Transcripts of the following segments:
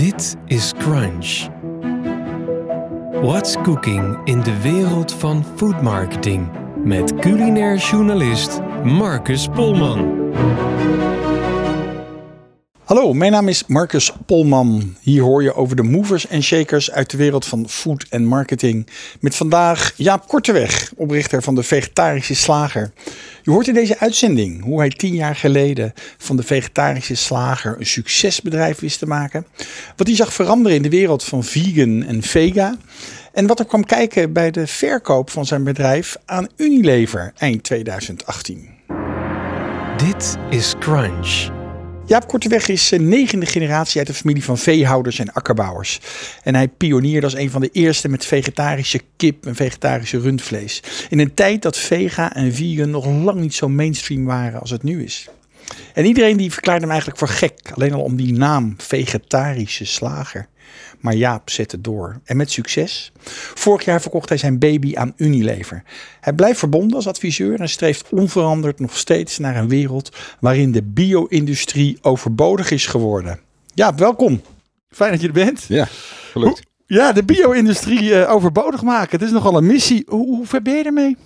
Dit is Crunch. What's cooking in de wereld van food marketing? Met culinair journalist Marcus Polman. Hallo, mijn naam is Marcus Polman. Hier hoor je over de movers en shakers uit de wereld van food en marketing. Met vandaag Jaap Korteweg, oprichter van de Vegetarische Slager. Je hoort in deze uitzending hoe hij tien jaar geleden van de Vegetarische Slager een succesbedrijf wist te maken. Wat hij zag veranderen in de wereld van vegan en vega. En wat er kwam kijken bij de verkoop van zijn bedrijf aan Unilever eind 2018. Dit is Crunch. Jaap Korteweg is negende generatie uit de familie van veehouders en akkerbouwers. En hij pionierde als een van de eerste met vegetarische kip en vegetarische rundvlees. In een tijd dat vega en vegan nog lang niet zo mainstream waren als het nu is. En iedereen die verklaarde hem eigenlijk voor gek. Alleen al om die naam, vegetarische slager. Maar Jaap zette door. En met succes. Vorig jaar verkocht hij zijn baby aan Unilever. Hij blijft verbonden als adviseur en streeft onveranderd nog steeds naar een wereld waarin de bio-industrie overbodig is geworden. Jaap, welkom. Fijn dat je er bent. Ja, gelukt. Ja, de bio-industrie uh, overbodig maken. Het is nogal een missie. Hoe, hoe ver ben je ermee?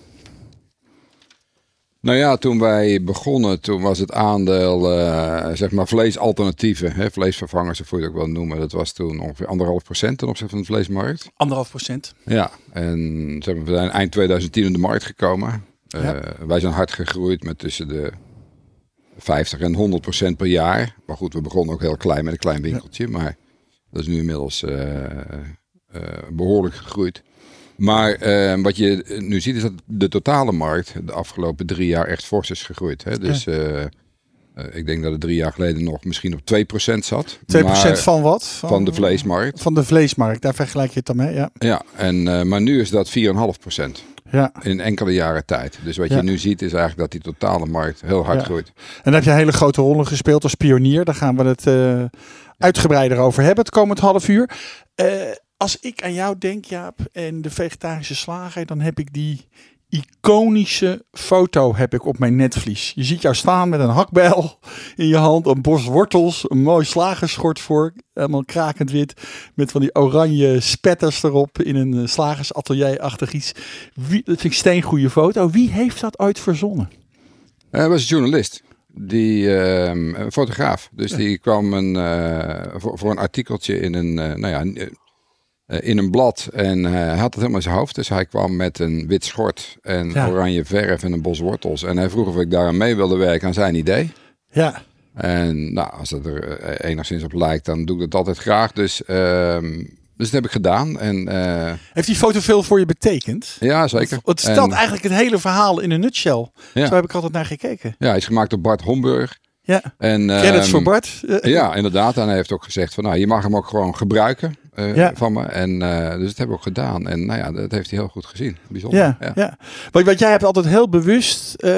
Nou ja, toen wij begonnen, toen was het aandeel, uh, zeg maar, vleesalternatieven, hè, vleesvervangers, of hoe je het ook wel noemen. Dat was toen ongeveer anderhalf procent ten opzichte van de vleesmarkt. Anderhalf procent? Ja, en zeg maar, we zijn eind 2010 in de markt gekomen. Uh, ja. Wij zijn hard gegroeid met tussen de 50 en 100 procent per jaar. Maar goed, we begonnen ook heel klein met een klein winkeltje, ja. maar dat is nu inmiddels uh, behoorlijk gegroeid. Maar uh, wat je nu ziet is dat de totale markt de afgelopen drie jaar echt fors is gegroeid. Hè? Dus uh, uh, ik denk dat het drie jaar geleden nog misschien op 2% zat. 2% maar, van wat? Van, van, de vleesmarkt. Van de vleesmarkt, daar vergelijk je het dan mee, ja. Ja, en, maar nu is dat 4,5%. Ja. In enkele jaren tijd. Dus wat je nu ziet is eigenlijk dat die totale markt heel hard Ja. groeit. En dan heb je hele grote rollen gespeeld als pionier. Daar gaan we het eh, uitgebreider over hebben het komend half uur. Eh, als ik aan jou denk, Jaap, en de vegetarische slager, dan heb ik die iconische foto heb ik op mijn netvlies. Je ziet jou staan met een hakbijl in je hand, een bos wortels, een mooi slagerschort voor, helemaal krakend wit, met van die oranje spetters erop in een eh, slagersatelier-achtig iets. Wie, dat vind ik een steengoede foto. Wie heeft dat ooit verzonnen? Hij was een journalist. Die, ehm, een fotograaf. Dus die kwam een, eh, voor, voor een artikeltje in een, eh, nou ja, eh, in een blad. En eh, hij had het helemaal in zijn hoofd. Dus hij kwam met een wit schort en Ja. oranje verf en een bos wortels. En hij vroeg of ik daar aan mee wilde werken aan zijn idee. Ja, En nou, als dat er eh, enigszins op lijkt, dan doe ik dat altijd graag. Dus, ehm, dus dat heb ik gedaan. En eh, Heeft die foto veel voor je betekend? ja, zeker. Het stelt En, eigenlijk het hele verhaal in een nutshell. Ja. Zo heb ik altijd naar gekeken. ja, hij is gemaakt door Bart Homburg. Ja, En, credits ehm, voor Bart. Ja, inderdaad. En hij heeft ook gezegd van, nou, je mag hem ook gewoon gebruiken eh, Ja. van me. En eh, dus dat hebben we ook gedaan. En nou ja, dat heeft hij heel goed gezien. Bijzonder. Ja, ja. Want, want jij hebt altijd heel bewust eh,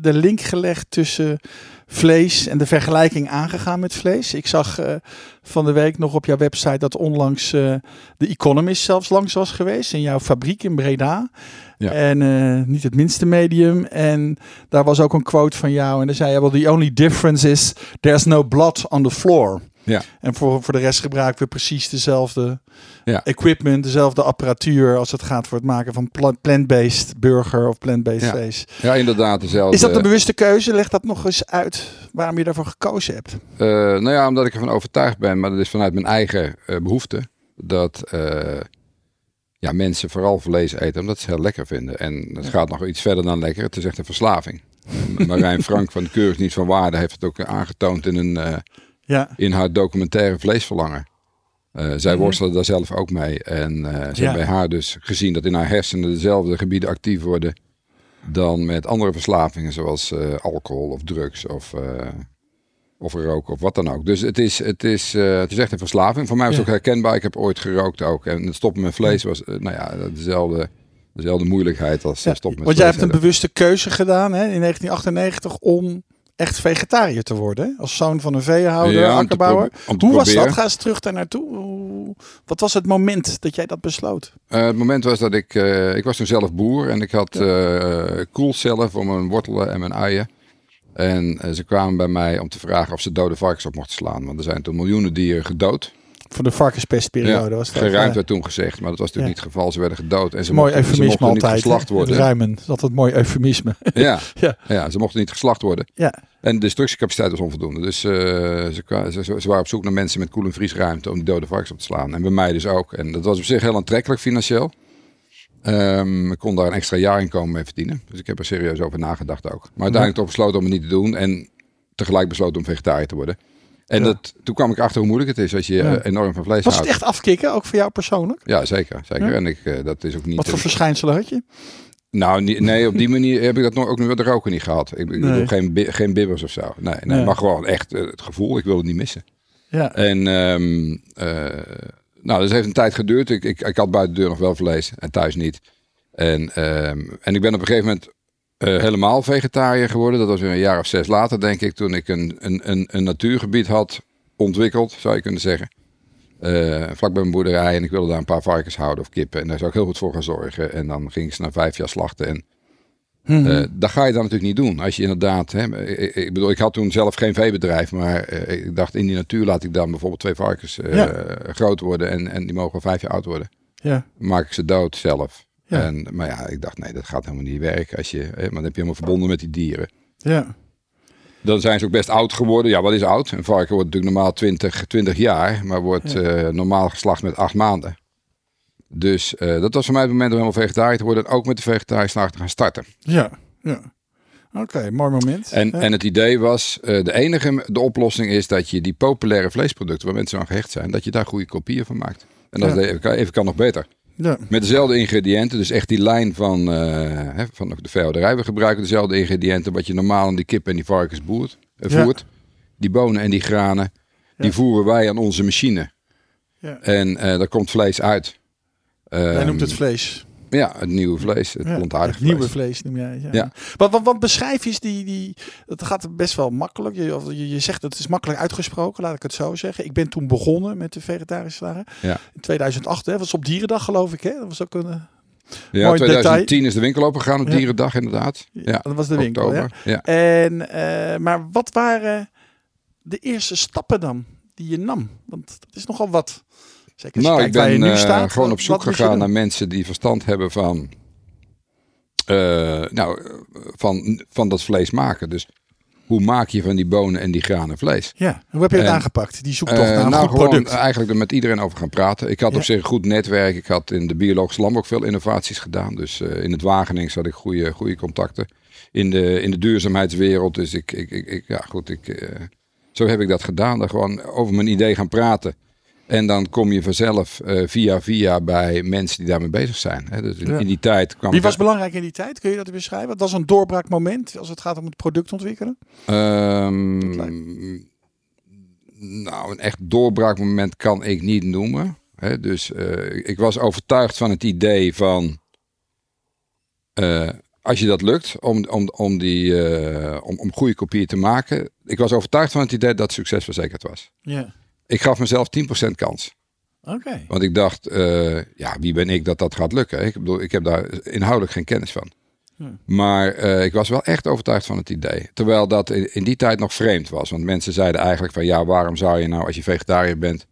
de link gelegd tussen vlees en de vergelijking aangegaan met vlees. Ik zag eh, van de week nog op jouw website dat onlangs eh de Economist zelfs langs was geweest in jouw fabriek in Breda. Ja. En eh, niet het minste medium. En daar was ook een quote van jou. En daar zei je, well, the only difference is there's no blood on the floor. Ja. En voor, voor de rest gebruiken we precies dezelfde Ja. equipment, dezelfde apparatuur als het gaat voor het maken van pla- plant-based burger of plant-based Ja. vlees. Ja, inderdaad. Dezelfde, Is dat een bewuste keuze? Leg dat nog eens uit waarom je daarvoor gekozen hebt. Eh, nou ja, omdat ik ervan overtuigd ben, maar dat is vanuit mijn eigen eh, behoefte, dat eh, ja, mensen vooral vlees eten omdat ze het heel lekker vinden. En het gaat nog iets verder dan lekker, het is echt een verslaving. Marijn Frank van de Keurig Niet van Waarde heeft het ook aangetoond in, een, Ja, in haar documentaire Vleesverlangen. Eh, zij Mhm. worstelde daar zelf ook mee. En eh, ze Ja. hebben bij haar dus gezien dat in haar hersenen dezelfde gebieden actief worden dan met andere verslavingen zoals eh, alcohol of drugs of, of roken of wat dan ook. Dus het is, het is, het is echt een verslaving. Voor mij was het Ja. ook herkenbaar. Ik heb ooit gerookt ook. En het stoppen met vlees was nou ja, dezelfde, dezelfde moeilijkheid als ja. stoppen met want jij hebt een bewuste keuze gedaan hè, in 1998 om echt vegetariër te worden. Als zoon van een veehouder, Ja, akkerbouwer. Hoe was dat? Ga eens terug daar naartoe. Wat was het moment dat jij dat besloot? Eh, het moment was dat ik, eh, ik was toen zelf boer en ik had eh koelcellen voor mijn wortelen en mijn uien. En ze kwamen bij mij om te vragen of ze dode varkens op mochten slaan. Want er zijn toen miljoenen dieren gedood. Van de varkenspestperiode was dat. geruimd ja. werd toen gezegd, maar dat was natuurlijk Ja. niet het geval. Ze werden gedood en ze Mooi mochten, ze eufemisme mochten niet altijd. geslacht hè? worden. Ruimen, dat is altijd een mooi eufemisme. Ja, Ja. ja. ze mochten niet geslacht worden. ja, En de destructiecapaciteit was onvoldoende. Dus eh, ze, ze, ze waren op zoek naar mensen met koel- en vriesruimte om die dode varkens op te slaan. En bij mij dus ook. En dat was op zich heel aantrekkelijk financieel. Ehm, ik kon daar een extra jaarinkomen mee verdienen. Dus ik heb er serieus over nagedacht ook. Maar uiteindelijk toch besloten om het niet te doen. En tegelijk besloten om vegetariër te worden. En Ja. dat, toen kwam ik achter hoe moeilijk het is als je Ja. eh, enorm van vlees was het houdt. echt afkicken, ook voor jou persoonlijk? Ja, zeker. zeker. Ja. En ik, eh, dat is ook niet... Wat voor verschijnselen had je? nou, nee, op die manier heb ik dat nog, ook nu de roken niet gehad. Ik, ik Nee. bedoel, geen, geen bibbers of zo. Nee, nee, maar gewoon echt eh, het gevoel, ik wil het niet missen. Ja, En ehm, eh, nou, dat heeft een tijd geduurd. Ik, ik, ik had buiten de deur nog wel vlees en thuis niet. En, ehm, en ik ben op een gegeven moment eh, helemaal vegetariër geworden. Dat was weer een jaar of zes later, denk ik, toen ik een, een, een, een natuurgebied had ontwikkeld, zou je kunnen zeggen. Eh vlak bij mijn boerderij en ik wilde daar een paar varkens houden of kippen. En daar zou ik heel goed voor gaan zorgen. En dan ging ik ze na vijf jaar slachten. En Mhm. eh, dat ga je dan natuurlijk niet doen. Als je inderdaad, hè, ik, ik bedoel, ik had toen zelf geen veebedrijf, maar ik dacht in die natuur laat ik dan bijvoorbeeld twee varkens Ja. groot worden en, en die mogen vijf jaar oud worden. ja, Dan maak ik ze dood zelf. Ja. En, maar ja, ik dacht nee, dat gaat helemaal niet werken. Als je, hè, maar dan heb je helemaal verbonden met die dieren. ja. Dan zijn ze ook best oud geworden. Ja, wat is oud? Een varken wordt natuurlijk normaal 20, 20 jaar, maar wordt eh, normaal geslacht met acht maanden. Dus eh, dat was voor mij het moment om helemaal vegetariër te worden en ook met de vegetarische slag te gaan starten. Ja, ja. Oké, mooi moment. En, Ja. en het idee was, eh, de enige de oplossing is dat je die populaire vleesproducten waar mensen aan gehecht zijn, dat je daar goede kopieën van maakt. En dat Ja. even, even kan nog beter. Ja. Met dezelfde ingrediënten, dus echt die lijn van, eh, van de veehouderij. We gebruiken dezelfde ingrediënten wat je normaal aan die kip en die varkens boert, eh, Ja. voert. Die bonen en die granen, die Ja. voeren wij aan onze machine. Ja. En eh daar komt vlees uit. Ehm, noemt het vlees. Ja, het nieuwe vlees, het Ja, plantaardig het vlees. nieuwe vlees noem jij. het, Ja. Ja. Wat, wat, wat beschrijf je die, die. Het gaat best wel makkelijk. Je, je, je zegt het is makkelijk uitgesproken, laat ik het zo zeggen. Ik ben toen begonnen met de vegetarische slagen. Ja. In 2008, hè, dat was op Dierendag geloof ik. Hè? Dat was ook een. Ja, Mooi 2010 is de winkel opengegaan op Ja. Dierendag inderdaad. Ja, dat was de winkel. Ja. En, eh, maar wat waren de eerste stappen dan die je nam? Want dat is nogal wat. Zeker als Nou, je ik kijkt waar je ben nu eh, staat. gewoon op zoek gegaan naar mensen die verstand hebben van, eh, nou, eh, van, van dat vlees maken. Dus hoe maak je van die bonen en die granen vlees? Ja, hoe heb je het En, aangepakt? Die zoektocht naar een nou, goed gewoon product. eigenlijk er met iedereen over gaan praten. Ik had Ja. op zich een goed netwerk. Ik had in de biologische landbouw ook veel innovaties gedaan. Dus in het Wageningen had ik goede, goede contacten. In de, in de duurzaamheidswereld. Dus ik, ik, ik, ik- ja goed, ik, zo heb ik dat gedaan. Dan gewoon over mijn idee gaan praten. En dan kom je vanzelf eh, via via bij mensen die daarmee bezig zijn. Hè. Dus in, Ja. in die tijd kwam Wie was belangrijk in die tijd? Kun je dat beschrijven? Wat was een doorbraakmoment als het gaat om het product ontwikkelen? Ehm, nou, een echt doorbraakmoment kan ik niet noemen. Hè, dus eh, ik was overtuigd van het idee van. eh, als je dat lukt om, om, om, die, om, om goede kopieën te maken. Ik was overtuigd van het idee dat succes verzekerd was. Ja. Ik gaf mezelf 10% kans. Oké. Want ik dacht, eh, ja, wie ben ik dat dat gaat lukken? Ik bedoel, ik heb daar inhoudelijk geen kennis van. Hmm. Maar eh, ik was wel echt overtuigd van het idee. Terwijl dat in, in die tijd nog vreemd was. Want mensen zeiden eigenlijk van, ja, waarom zou je nou als je vegetariër bent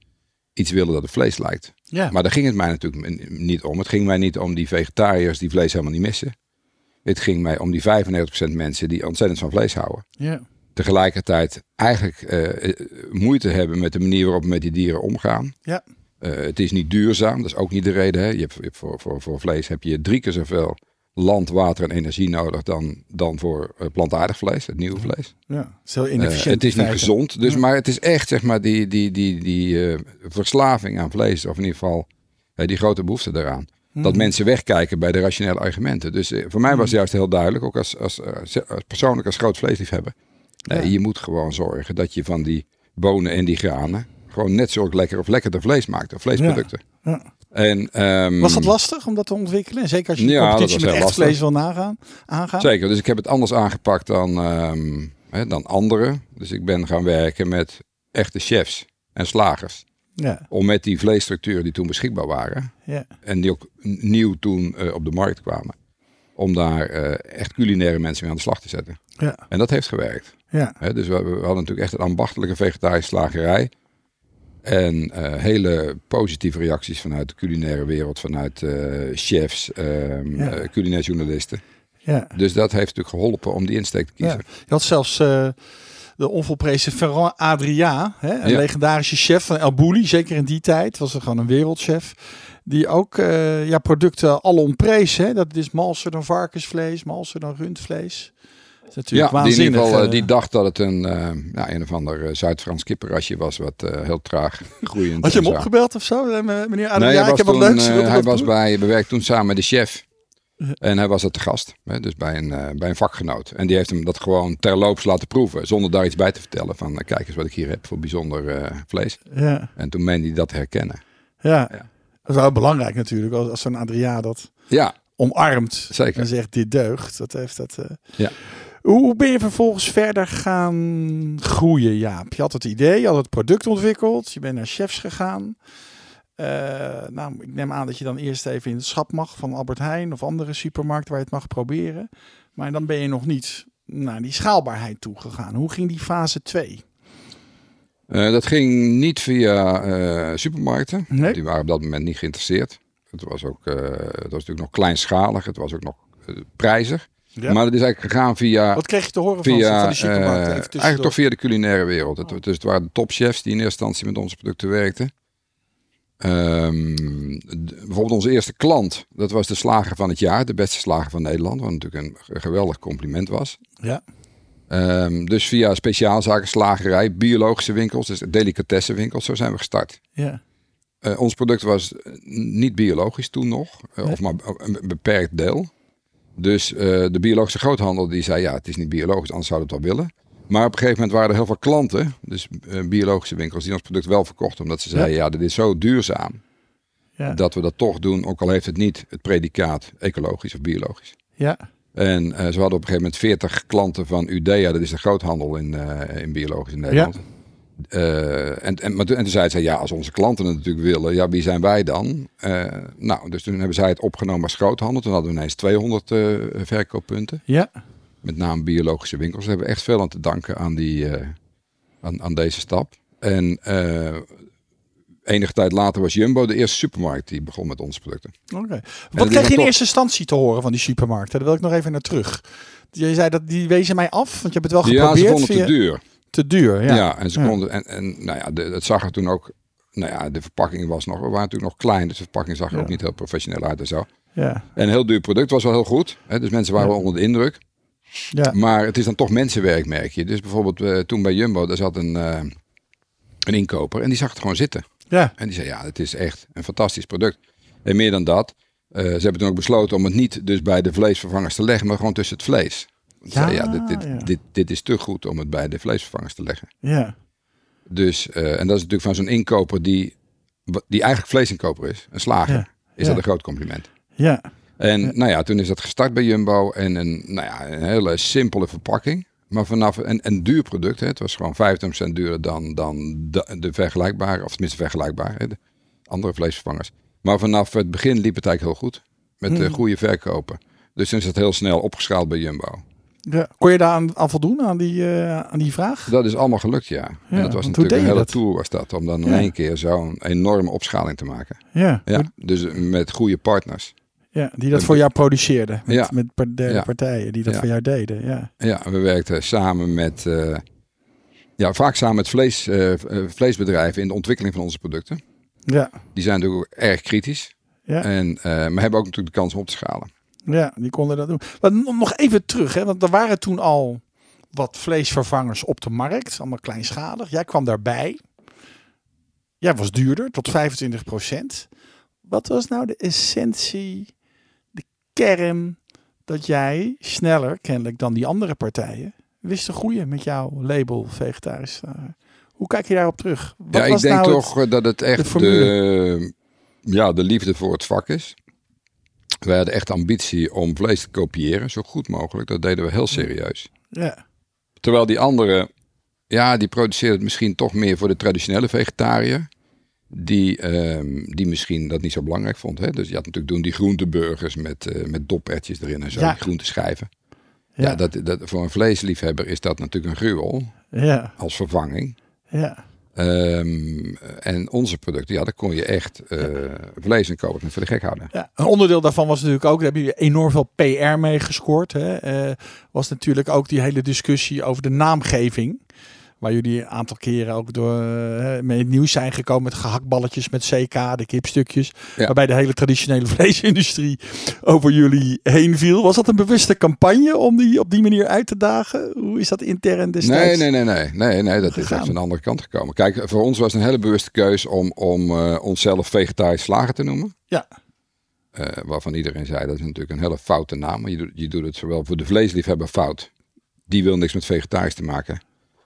iets willen dat op vlees lijkt? Ja. Maar daar ging het mij natuurlijk niet om. Het ging mij niet om die vegetariërs die vlees helemaal niet missen. Het ging mij om die 95% mensen die ontzettend van vlees houden. ja. Tegelijkertijd eigenlijk eh, moeite hebben met de manier waarop we met die dieren omgaan. Ja. Eh, het is niet duurzaam, dat is ook niet de reden. Hè. Je hebt, je hebt voor, voor, voor vlees heb je drie keer zoveel land, water en energie nodig dan, dan voor eh, plantaardig vlees, het nieuwe vlees. ja. Zo inefficiënt. het is niet gezond, dus, Ja. maar het is echt zeg maar, die, die, die, die verslaving aan vlees, of in ieder geval die grote behoefte daaraan. Dat Mhm. mensen wegkijken bij de rationele argumenten. Dus voor mij was het juist heel duidelijk, ook als, als, als persoonlijk als groot vleesliefhebber. Nee, Ja. je moet gewoon zorgen dat je van die bonen en die granen gewoon net zo lekker of lekkerder vlees maakt, of vleesproducten. Ja. En, ehm, Was dat lastig om dat te ontwikkelen? En zeker als je Ja, competitie met echt lastig. vlees wil nagaan, aangaan? Zeker, dus ik heb het anders aangepakt dan, ehm, hè, dan anderen. Dus ik ben gaan werken met echte chefs en slagers. Ja. Om met die vleesstructuren die toen beschikbaar waren. Ja. En die ook nieuw toen eh, op de markt kwamen. Om daar eh, echt culinaire mensen mee aan de slag te zetten. Ja. En dat heeft gewerkt. Ja. Dus we, we hadden natuurlijk echt een ambachtelijke vegetarische slagerij. En eh, hele positieve reacties vanuit de culinaire wereld, vanuit eh, chefs, Ja. culinaire journalisten. Ja. Dus dat heeft natuurlijk geholpen om die insteek te Ja. kiezen. Je had zelfs de onvolprezen Ferrand Adria, hè, een Ja. legendarische chef van El Bulli, zeker in die tijd, was er gewoon een wereldchef. Die ook ja, producten alom prees. Hè? Dat is malser dan varkensvlees, malser dan rundvlees. Dat is natuurlijk Ja, die in ieder geval eh, eh, die dacht dat het een, eh, ja, een of ander Zuid-Frans kippenrasje was, wat eh, heel traag groeiend Had je hem opgebeld of zo, meneer Adria? Nee, hij ik was heb wat leuks. hij was doen? bij, we werkten toen samen met de chef. En hij was er te gast, hè, dus bij een, eh, bij een vakgenoot. En die heeft hem dat gewoon terloops laten proeven, zonder daar iets bij te vertellen. Van, kijk eens wat ik hier heb voor bijzonder eh, vlees. Ja, En toen meende hij dat herkennen. ja. Ja. dat is wel belangrijk natuurlijk, als, als zo'n Adria dat Ja, omarmt Zeker. en zegt dit deugt. Dat heeft dat. eh. Ja. Hoe, ben je vervolgens verder gaan groeien, Jaap? Je had het idee, je had het product ontwikkeld, je bent naar chefs gegaan. Eh, nou, ik neem aan dat je dan eerst even in het schap mag van Albert Heijn of andere supermarkten waar je het mag proberen. Maar dan ben je nog niet naar die schaalbaarheid toe gegaan. Hoe ging die fase 2? Eh, dat ging niet via eh, supermarkten. Nee. Die waren op dat moment niet geïnteresseerd. Het was, ook, het was natuurlijk nog kleinschalig. Het was ook nog prijzig. Ja. Maar het is eigenlijk gegaan via, Wat kreeg je te horen van, via van eh, Even tussendoor. eigenlijk toch via de culinaire wereld. Het, dus het waren de topchefs die in eerste instantie met onze producten werkten. Ehm, bijvoorbeeld onze eerste klant, dat was de slager van het jaar, de beste slager van Nederland, wat natuurlijk een geweldig compliment was. Ja, Ehm, dus via speciaalzaken, slagerij, biologische winkels, dus delicatessenwinkels, zo zijn we gestart. ja, Eh, ons product was eh, niet biologisch toen nog, Nee. of maar een beperkt deel. Dus eh, de biologische groothandel die zei ja, het is niet biologisch, anders zouden we het wel willen. Maar op een gegeven moment waren er heel veel klanten, dus eh, biologische winkels, die ons product wel verkochten. Omdat ze zeiden ja, dit is zo duurzaam ja, dat we dat toch doen, ook al heeft het niet het predicaat ecologisch of biologisch. ja, En eh, ze hadden op een gegeven moment 40 klanten van Udea, dat is de groothandel in, eh, in biologisch in Nederland. Eh, en, en, maar toen, en toen zei ze, ja, als onze klanten het natuurlijk willen, ja, wie zijn wij dan? Eh, nou, dus toen hebben zij het opgenomen als groothandel. Toen hadden we ineens 200 eh, verkooppunten, ja, met name biologische winkels. We hebben echt veel aan te danken aan, die, aan, aan deze stap. En enige tijd later was Jumbo de eerste supermarkt die begon met onze producten. Oké. Wat kreeg je in eerste instantie te horen van die supermarkten? Daar wil ik nog even naar terug. Je zei dat die wezen mij af, want je hebt het wel Ja, geprobeerd. ze vonden het te duur. Te duur, ja. Ja, en ze konden. En, en nou ja, de, het zag er toen ook. Nou ja, de verpakking was nog. We waren natuurlijk nog klein, dus de verpakking zag er ook niet heel professioneel uit en zo. Ja, En een heel duur product was wel heel goed. Hè, dus mensen waren wel onder de indruk. ja, Maar het is dan toch mensenwerk, merk je. Dus bijvoorbeeld eh, toen bij Jumbo, daar zat een, eh, een inkoper en die zag het gewoon zitten. ja, En die zei, ja, het is echt een fantastisch product. En meer dan dat, eh, ze hebben toen ook besloten om het niet dus bij de vleesvervangers te leggen, maar gewoon tussen het vlees. Zei, ja, dit, dit, ja. Dit, dit is te goed om het bij de vleesvervangers te leggen. ja, Dus, eh, en dat is natuurlijk van zo'n inkoper die, die eigenlijk vleesinkoper is, een slager, Ja, is ja. dat een groot compliment. ja, En nou ja, toen is dat gestart bij Jumbo en een, nou ja, een hele simpele verpakking. Maar vanaf een, een duur product, hè, het was gewoon 25% duurder dan, dan de, de vergelijkbare, of tenminste vergelijkbaar, hè, de andere vleesvervangers. Maar vanaf het begin liep het eigenlijk heel goed, met Hmm. eh, goede verkopen. Dus toen is het heel snel opgeschaald bij Jumbo. Ja. Kon je daar aan, aan voldoen, aan die, eh, aan die vraag? Dat is allemaal gelukt, ja. Ja, en dat was natuurlijk een hele dat? tour was dat, om dan in één keer zo'n enorme opschaling te maken. Ja, dus met goede partners. ja die dat voor jou produceerden. Met, Ja. met derde Ja. partijen die dat Ja. voor jou deden. Ja, Ja, we werkten samen met, eh, ja, vaak samen met vlees, eh, vleesbedrijven in de ontwikkeling van onze producten. ja, Die zijn natuurlijk ook erg kritisch. ja. En, eh, maar hebben ook natuurlijk de kans om op te schalen. Ja, die konden dat doen. Maar nog even terug, hè, want er waren toen al wat vleesvervangers op de markt, allemaal kleinschalig. Jij kwam daarbij. Jij was duurder, tot 25% Wat was nou de essentie, de kern, dat jij sneller, kennelijk dan die andere partijen, wist te groeien met jouw label vegetarisch? slager? Hoe kijk je daarop terug? Wat ja, ik denk nou toch eh, dat het echt de, ja, de liefde voor het vak is. Wij hadden echt ambitie om vlees te kopiëren, zo goed mogelijk. Dat deden we heel serieus. Ja, Terwijl die anderen, ja, die produceerden het misschien toch meer voor de traditionele vegetariër. Die, ehm, die misschien dat niet zo belangrijk vond. Hè? Dus je had natuurlijk doen die groenteburgers met, eh met dopertjes erin en zo, Ja. die groenteschijven. ja, Ja, dat, dat, voor een vleesliefhebber is dat natuurlijk een gruwel ja, als vervanging. ja, Ehm, en onze producten, ja, daar kon je echt eh vlees en kopen voor de gek houden. Ja, een onderdeel daarvan was natuurlijk ook, daar hebben jullie enorm veel PR mee gescoord. Hè? Eh, was natuurlijk ook die hele discussie over de naamgeving. Waar jullie een aantal keren ook door eh, mee het nieuws zijn gekomen met gehaktballetjes met CK, de kipstukjes. Ja. Waarbij de hele traditionele vleesindustrie over jullie heen viel. Was dat een bewuste campagne om die op die manier uit te dagen? Hoe is dat intern Nee, destijds? nee, nee, nee, nee, nee, dat is echt van de andere kant gekomen. Kijk, voor ons was het een hele bewuste keus om, om eh, onszelf vegetarisch slager te noemen. Ja, Eh, waarvan iedereen zei dat is natuurlijk een hele foute naam. Maar je doet, je doet het zowel voor de vleesliefhebber fout. Die wil niks met vegetarisch te maken.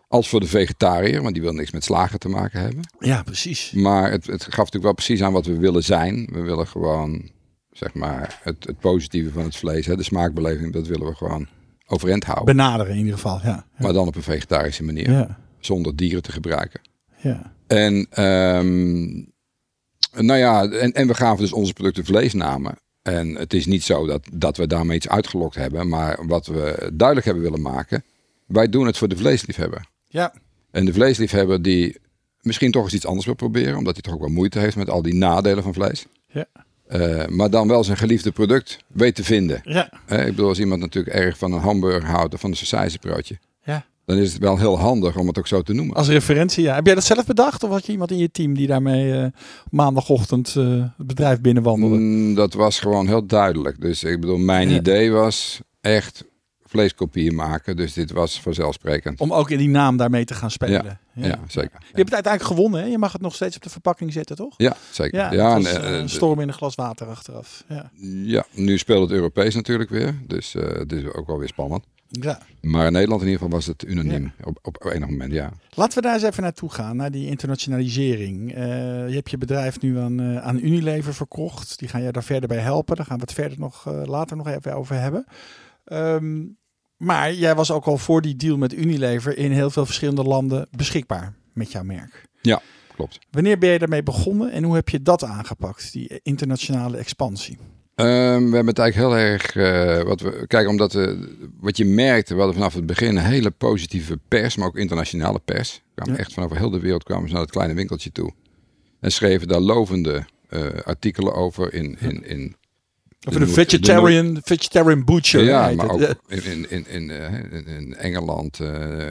Als voor de vegetariër, want die wil niks met slagen te maken hebben. ja precies. Maar het, het gaf natuurlijk wel precies aan wat we willen zijn. We willen gewoon, zeg maar, het, het positieve van het vlees. Hè, de smaakbeleving, dat willen we gewoon overeind houden. Benaderen in ieder geval, ja. Maar dan op een vegetarische manier. Ja, Zonder dieren te gebruiken. ja. En, ehm, nou ja, en, en we gaven dus onze producten vleesnamen. En het is niet zo dat, dat we daarmee iets uitgelokt hebben. Maar wat we duidelijk hebben willen maken. Wij doen het voor de vleesliefhebber. Ja, En de vleesliefhebber die misschien toch eens iets anders wil proberen. Omdat hij toch ook wel moeite heeft met al die nadelen van vlees. ja, Eh, maar dan wel zijn geliefde product weet te vinden. ja. Ik bedoel, als iemand natuurlijk erg van een hamburger houdt of van een sausijzenbroodje. ja. Dan is het wel heel handig om het ook zo te noemen. Als referentie, ja. Heb jij dat zelf bedacht? Of had je iemand in je team die daarmee eh, maandagochtend eh, het bedrijf binnenwandelde? Mm, dat was gewoon heel duidelijk. Dus ik bedoel, mijn Ja. idee was echt vleeskopieën maken. Dus dit was vanzelfsprekend. Om ook in die naam daarmee te gaan spelen. Ja, zeker. Je hebt het uiteindelijk gewonnen, hè? Je mag het nog steeds op de verpakking zetten, toch? Ja, zeker. Ja, en, eh, eh, een storm in een glas water achteraf. Ja. ja, nu speelt het Europees natuurlijk weer. Dus eh, het is ook wel weer spannend. ja. Maar in Nederland in ieder geval was het unaniem. Op, op enig moment, ja. Laten we daar eens even naartoe gaan, naar die internationalisering. Eh, je hebt je bedrijf nu aan, eh, aan Unilever verkocht. Die gaan je daar verder bij helpen. Daar gaan we het verder nog, eh, later nog even over hebben. Ehm, maar jij was ook al voor die deal met Unilever in heel veel verschillende landen beschikbaar met jouw merk. Ja, klopt. Wanneer ben je daarmee begonnen en hoe heb je dat aangepakt, die internationale expansie? Ehm, we hebben het eigenlijk heel erg. eh, wat we, kijk, omdat we, wat je merkte, we hadden vanaf het begin een hele positieve pers, maar ook internationale pers. We kwamen Ja. echt van over heel de wereld kwamen ze naar het kleine winkeltje toe. En schreven daar lovende eh, artikelen over in. in, in De, de- vegetarian, vegetarian butcher. ja, maar ook in, in, in, in, eh, Engeland, eh,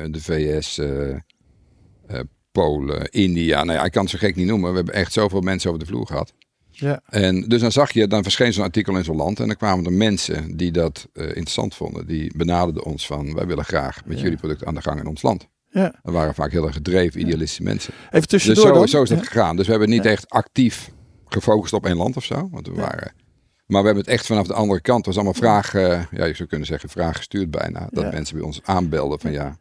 de VS, eh, Polen, India. Nou ja, ik kan het zo gek niet noemen. We hebben echt zoveel mensen over de vloer gehad. Ja, En dus dan zag je, dan verscheen zo'n artikel in zo'n land. En dan kwamen er mensen die dat interessant vonden. Die benaderden ons van, wij willen graag met Ja. jullie product aan de gang in ons land. ja. Dat waren vaak heel erg gedreven, idealistische mensen. Even Dus tussendoor zo, dan. zo is dat Ja. gegaan. Dus we hebben niet echt actief gefocust op één land of zo. Want we waren... Maar we hebben het echt vanaf de andere kant. Het was allemaal vragen, eh, ja, je zou kunnen zeggen vraag gestuurd bijna. Dat Ja. mensen bij ons aanbelden van ja,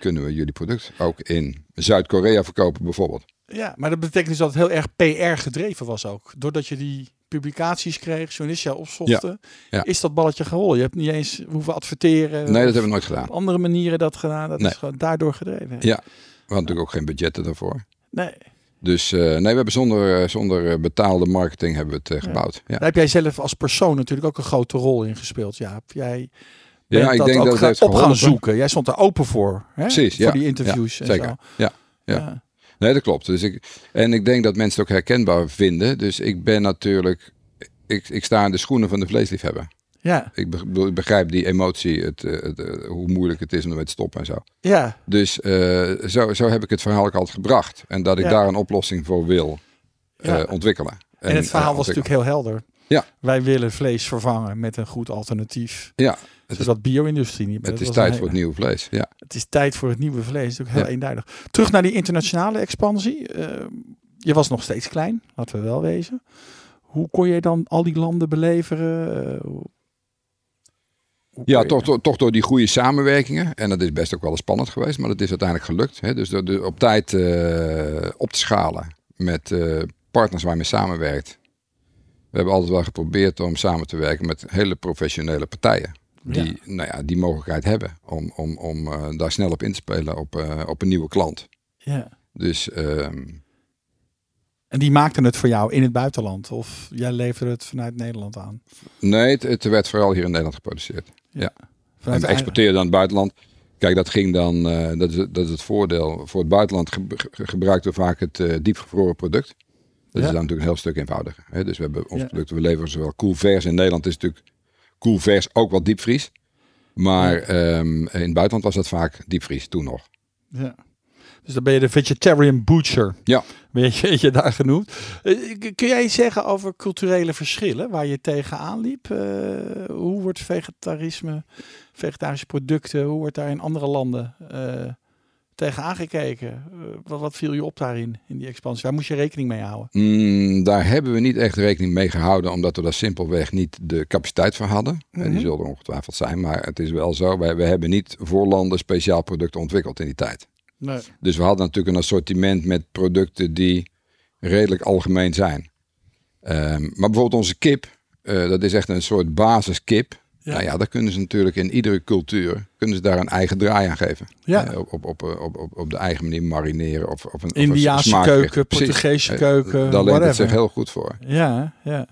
kunnen we jullie product ook in Zuid-Korea verkopen bijvoorbeeld. Ja, maar dat betekent dus dat het heel erg PR gedreven was ook. Doordat je die publicaties kreeg, journalisten jou opzochten, Ja. is dat balletje gerollen. Je hebt niet eens hoeven adverteren. Nee, dat hebben we nooit gedaan. Op andere manieren dat gedaan. Dat Nee. is gewoon daardoor gedreven. Ja. We hadden natuurlijk ook geen budgetten daarvoor. Nee. Dus eh, nee, we hebben zonder, eh, zonder eh, betaalde marketing hebben we het gebouwd. Ja, Daar heb jij zelf als persoon natuurlijk ook een grote rol in gespeeld. Ja, heb jij ja ik dat denk ook dat het op gaan zoeken. Jij stond er open voor. Hè? Precies, Voor ja. die interviews en Zeker. zo. Ja, ja. Ja. Nee, dat klopt. Dus ik, en ik denk dat mensen het ook herkenbaar vinden. Dus ik ben natuurlijk, ik, ik sta in de schoenen van de vleesliefhebber. Ja. Ik be- ik begrijp die emotie, het, eh, het, eh, hoe moeilijk het is om ermee te stoppen en zo. ja. Dus eh, zo, zo heb ik het verhaal ook altijd gebracht. En dat ik Ja. daar een oplossing voor wil Ja. ontwikkelen. En, het verhaal was natuurlijk heel helder. Ja. Wij willen vlees vervangen met een goed alternatief. Ja, het is, Zodat bio-industrie niet het is tijd voor het nieuwe vlees. Ja. Het is tijd voor het nieuwe vlees. Dat is natuurlijk heel Ja. eenduidig. Terug naar die internationale expansie. Je was nog steeds klein, laten we wel wezen. Hoe kon je dan al die landen beleveren? Ja, toch, toch, toch door die goede samenwerkingen. En dat is best ook wel eens spannend geweest, maar dat is uiteindelijk gelukt. Hè? Dus door op tijd eh, op te schalen met eh, partners waar je mee samenwerkt. We hebben altijd wel geprobeerd om samen te werken met hele professionele partijen. Die, Ja. nou ja, die mogelijkheid hebben om, om, om eh, daar snel op in te spelen op, op een nieuwe klant. Ja. Dus ehm, En die maakten het voor jou in het buitenland? Of jij leverde het vanuit Nederland aan? nee, het, het werd vooral hier in Nederland geproduceerd. En Vanuit we exporteerden naar het buitenland. Kijk, dat ging dan, eh, dat, is, dat is het voordeel. Voor het buitenland ge- we vaak het eh, diepgevroren product. Dat Ja. is dan natuurlijk een heel stuk eenvoudiger. Hè? Dus we hebben onze Ja. producten, we leveren zowel koelvers. In Nederland is natuurlijk koelvers ook wel diepvries. Maar ehm, in het buitenland was dat vaak diepvries, toen nog. Ja. Dus dan ben je de vegetarian butcher. Ja. Weet je, daar genoemd. Eh, Kun jij iets zeggen over culturele verschillen waar je tegenaan liep? Eh, hoe wordt vegetarisme, vegetarische producten, hoe wordt daar in andere landen eh tegen aangekeken? Wat, wat viel je op daarin, in die expansie? Waar moest je rekening mee houden? Mm, daar hebben we niet echt rekening mee gehouden, omdat we daar simpelweg niet de capaciteit voor hadden. En Mhm. die zullen er ongetwijfeld zijn, maar het is wel zo. We hebben niet voor landen speciaal producten ontwikkeld in die tijd. Nee. Dus we hadden natuurlijk een assortiment met producten die redelijk algemeen zijn. Ehm, maar bijvoorbeeld onze kip, eh, dat is echt een soort basiskip. Ja. Nou ja, daar kunnen ze natuurlijk in iedere cultuur kunnen ze daar een eigen draai aan geven. Ja. Eh, op, op, op, op, de eigen manier marineren of, of een of een Indiaanse keuken. Portugese Eh, keuken, Daar leent het zich heel goed voor. Ja, ja.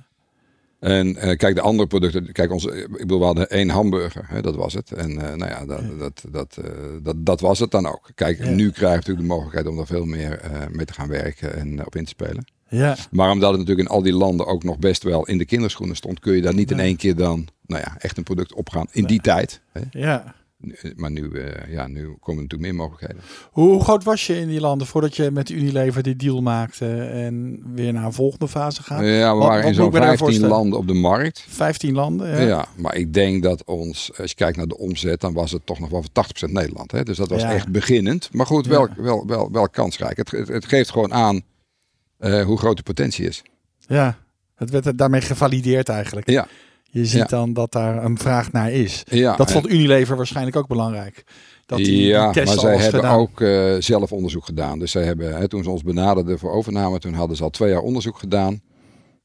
En eh, kijk, de andere producten, kijk, onze, ik bedoel, we hadden één hamburger, hè, dat was het. En eh, nou ja, dat, dat, dat, eh, dat, dat was het dan ook. Kijk, Ja. nu krijg je natuurlijk de mogelijkheid om er veel meer mee te gaan werken en op in te spelen. Ja, Maar omdat het natuurlijk in al die landen ook nog best wel in de kinderschoenen stond, kun je daar niet in één keer dan, nou ja, echt een product opgaan in die tijd. Hè. ja. Maar nu, eh, ja, nu komen er meer mogelijkheden. Hoe, groot was je in die landen voordat je met Unilever die deal maakte en weer naar een volgende fase gaat? Ja, we Wat- waren wat in zo'n ik me daarvoor 15 stellen? landen op de markt. 15 landen? Ja. Ja. maar ik denk dat ons, als je kijkt naar de omzet, dan was het toch nog wel voor 80% Nederland. Hè? Dus dat was Ja. echt beginnend. Maar goed, Ja. wel, wel, wel, wel kansrijk. Het, het, het geeft gewoon aan eh, hoe groot de potentie is. ja. Het werd daarmee gevalideerd eigenlijk. Ja, Je ziet Ja. dan dat daar een vraag naar is. ja, Dat vond Unilever waarschijnlijk ook belangrijk. Dat die, ja maar zij hebben gedaan. ook eh, zelf onderzoek gedaan. Dus zij hebben, hè, toen ze ons benaderden voor overname, toen hadden ze al twee jaar onderzoek gedaan.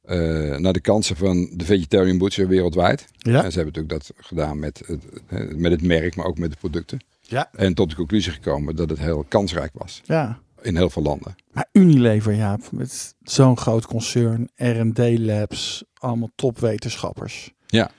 eh, naar de kansen van de vegetarian butcher wereldwijd. Ja, En ze hebben natuurlijk dat gedaan met het, met het merk, maar ook met de producten. ja, En tot de conclusie gekomen dat het heel kansrijk was. ja. In heel veel landen. Maar Unilever, ja, met zo'n groot concern, R&D Labs, allemaal topwetenschappers. Ja.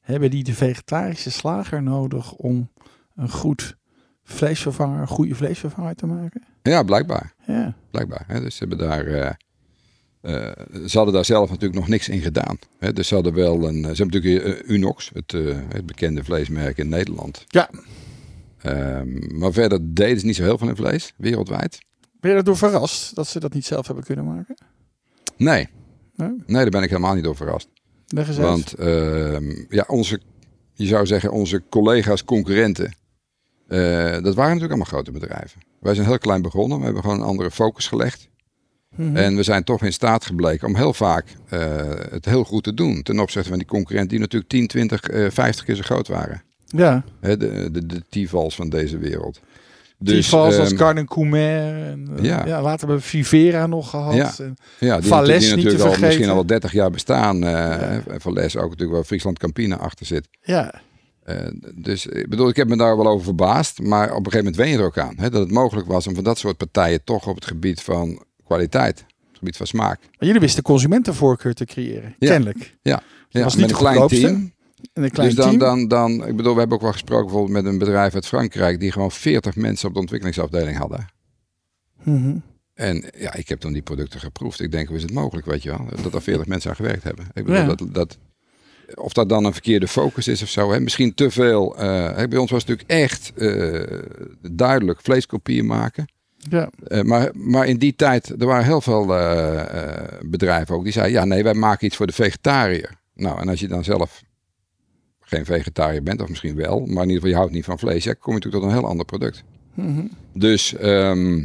Hebben die de vegetarische slager nodig om een goed vleesvervanger, een goede vleesvervanger te maken? Ja, blijkbaar. Ja. blijkbaar. Hè. Dus ze, hebben daar, eh, ze hadden daar zelf natuurlijk nog niks in gedaan. Hè. Dus ze hadden wel een. Ze hebben natuurlijk eh, Unox, het, het bekende vleesmerk in Nederland. Ja. Ehm, maar verder deden ze niet zo heel veel in vlees, wereldwijd. Ben je erdoor verrast dat ze dat niet zelf hebben kunnen maken? Nee, Nee? nee, daar ben ik helemaal niet door verrast. Want ehm, ja, onze, je zou zeggen, onze collega's, concurrenten, eh, dat waren natuurlijk allemaal grote bedrijven. Wij zijn heel klein begonnen, we hebben gewoon een andere focus gelegd. Mhm. En we zijn toch in staat gebleken om heel vaak eh, het heel goed te doen. Ten opzichte van die concurrenten die natuurlijk 10, 20, eh 50 keer zo groot waren. Ja, Hè, de, de, de van deze wereld. Dus, Tivals als ehm, Garden Coumer. En, eh, ja. ja. later hebben we Vivera nog gehad. Ja. En, ja, die, die niet te natuurlijk al misschien vergeten. al wel 30 jaar bestaan. eh En Valles ook natuurlijk waar Friesland Campina achter zit. ja. Eh, dus ik bedoel, ik heb me daar wel over verbaasd. Maar op een gegeven moment wen je er ook aan. Hè, dat het mogelijk was om van dat soort partijen toch op het gebied van kwaliteit, het gebied van smaak. Maar jullie wisten consumentenvoorkeur te creëren. Ja. Kennelijk. Ja, ja was niet met een klein team. En een klein dus dan, team. dan, dan, ik bedoel, we hebben ook wel gesproken bijvoorbeeld met een bedrijf uit Frankrijk die gewoon 40 mensen op de ontwikkelingsafdeling hadden. Mhm. En ja, ik heb dan die producten geproefd. Ik denk, hoe is het mogelijk, weet je wel, dat er 40 mensen aan gewerkt hebben. Ik bedoel, Ja. dat, dat, of dat dan een verkeerde focus is of zo. Hè? Misschien te veel. eh, bij ons was het natuurlijk echt eh, duidelijk vleeskopieën maken. Ja. Eh, maar, maar in die tijd, er waren heel veel bedrijven ook die zeiden, ja nee, wij maken iets voor de vegetariër. Nou, en als je dan zelf geen vegetariër bent, of misschien wel, maar in ieder geval je houdt niet van vlees, ja, kom je natuurlijk tot een heel ander product. Mhm. Dus ehm,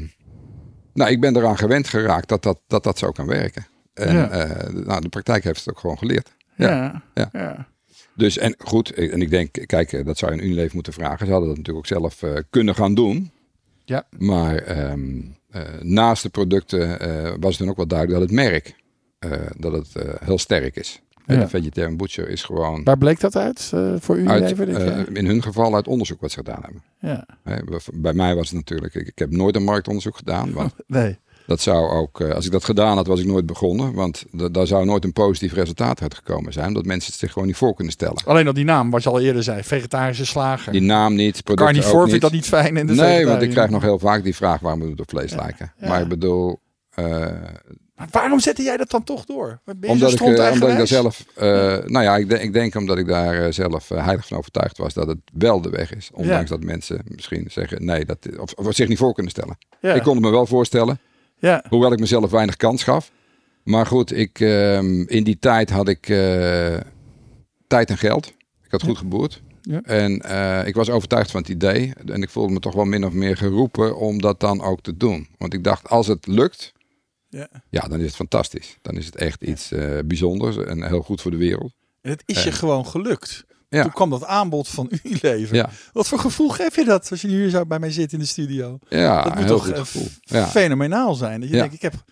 nou, ik ben eraan gewend geraakt dat dat, dat, dat zo kan werken. En Ja. eh, nou, de praktijk heeft het ook gewoon geleerd. Ja, Ja. ja. Dus en goed, en ik denk, kijk, eh, dat zou je een Unilever moeten vragen. Ze hadden dat natuurlijk ook zelf eh, kunnen gaan doen. Ja. Maar ehm, eh, naast de producten eh, was het dan ook wel duidelijk dat het merk eh, dat het eh, heel sterk is. Ja. de Vegetarian Butcher is gewoon Waar bleek dat uit eh, voor uit, Unilever? dit eh, in hun geval uit onderzoek wat ze gedaan hebben. ja. Bij mij was het natuurlijk, ik, ik heb nooit een marktonderzoek gedaan. Want Nee. Dat zou ook, eh, als ik dat gedaan had, was ik nooit begonnen. Want da- daar zou nooit een positief resultaat uitgekomen zijn. Omdat mensen het zich gewoon niet voor kunnen stellen. Alleen al die naam, wat je al eerder zei. Vegetarische slager. Die naam niet, Carnivore vindt dat niet fijn. En de Nee, want ik krijg nog heel vaak die vraag waarom moet het op vlees lijken. Maar ik bedoel, Maar waarom zette jij dat dan toch door? Omdat, ik, eh, omdat ik daar zelf, eh, nou ja, ik, denk- ik denk omdat ik daar eh, zelf heilig van overtuigd was dat het wel de weg is. Ondanks dat mensen misschien zeggen nee, dat, of, of zich niet voor kunnen stellen. Ja. Ik kon het me wel voorstellen, ja. hoewel ik mezelf weinig kans gaf. Maar goed, ik, ehm, in die tijd had ik tijd en geld. Ik had goed geboerd. Ja. En ik was overtuigd van het idee. En ik voelde me toch wel min of meer geroepen om dat dan ook te doen. Want ik dacht, als het lukt, Ja. ja, dan is het fantastisch. Dan is het echt iets eh, bijzonders en heel goed voor de wereld. En het is je gewoon gelukt. Ja. Toen kwam dat aanbod van Unilever. Ja, Wat voor gevoel geef je dat als je hier zo bij mij zit in de studio? ja dat moet toch eh, Ja. fenomenaal zijn. Dat je denkt, ik heb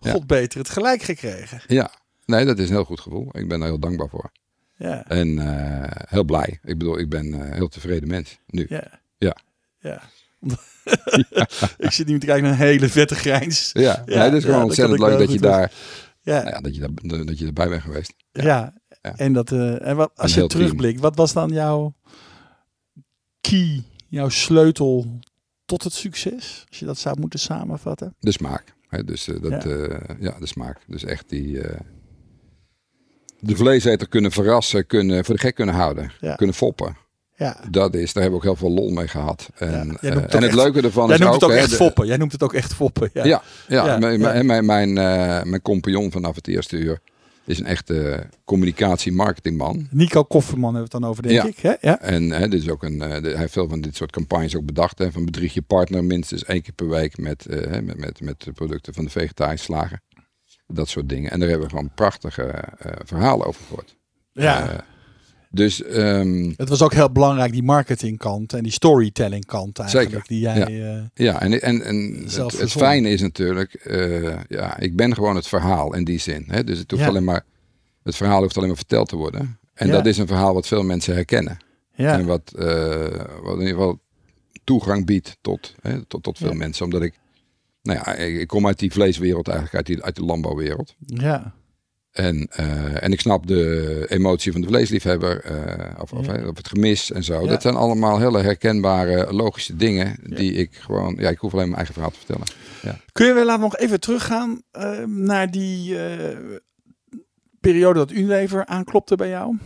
god beter het gelijk gekregen. ja, nee, dat is een heel goed gevoel. Ik ben er heel dankbaar voor. Ja. En eh, heel blij. Ik bedoel, ik ben een heel tevreden mens nu. Ja. Ja. Ja. ik zit nu te kijken naar een hele vette grijns. Ja, Ja, nee, dat is gewoon ontzettend leuk dat je daar, Ja. nou ja, dat je daar, dat je erbij bent geweest. Ja. Ja. En, dat, eh, en wat, als je terugblikt, wat was dan jouw key, jouw sleutel tot het succes? Als je dat zou moeten samenvatten. De smaak. Hè? Dus eh, dat, Ja. ja. de smaak. Dus echt die. eh, de vleeseter kunnen verrassen, kunnen, voor de gek kunnen houden, kunnen foppen. Ja. Dat is, daar hebben we ook heel veel lol mee gehad. En, noemt eh, het en het echt- leuke ervan Jij is noemt ook... het ook hè, echt foppen. Jij noemt het ook echt foppen. Ja. Ja, ja, Ja, mijn, ja. mijn, mijn, eh, mijn compagnon vanaf het eerste uur is een echte communicatie-marketingman. Nico Kofferman hebben we het dan over, denk Ja. ik. Hè? Ja. En hè, dit is ook een, eh, hij heeft veel van dit soort campagnes ook bedacht. Hè, van bedrieg je partner minstens één keer per week met, hè, met, met, met de producten van de vegetarische slager. Dat soort dingen. En daar hebben we gewoon prachtige verhalen over gehoord. ja. Dus ehm, het was ook heel belangrijk, die marketingkant en die storytelling kant eigenlijk. Zeker. Die jij... Ja. eh, ja, en, en, en het, het fijne is natuurlijk, eh, ja, ik ben gewoon het verhaal in die zin. Hè? Dus het, hoeft Ja. alleen maar, het verhaal hoeft alleen maar verteld te worden. En Ja. dat is een verhaal wat veel mensen herkennen. ja. En wat, eh, wat in ieder geval toegang biedt tot, hè, tot, tot veel mensen. Omdat ik, nou ja, ik, ik kom uit die vleeswereld eigenlijk, uit die, uit de landbouwwereld. ja. En, eh, en ik snap de emotie van de vleesliefhebber, eh, of, of, Ja. het gemis en zo. Ja. Dat zijn allemaal hele herkenbare, logische dingen die ik gewoon, ja, ik hoef alleen mijn eigen verhaal te vertellen. Kun je wel laten we nog even teruggaan eh, naar die eh, periode dat Unilever aanklopte bij jou?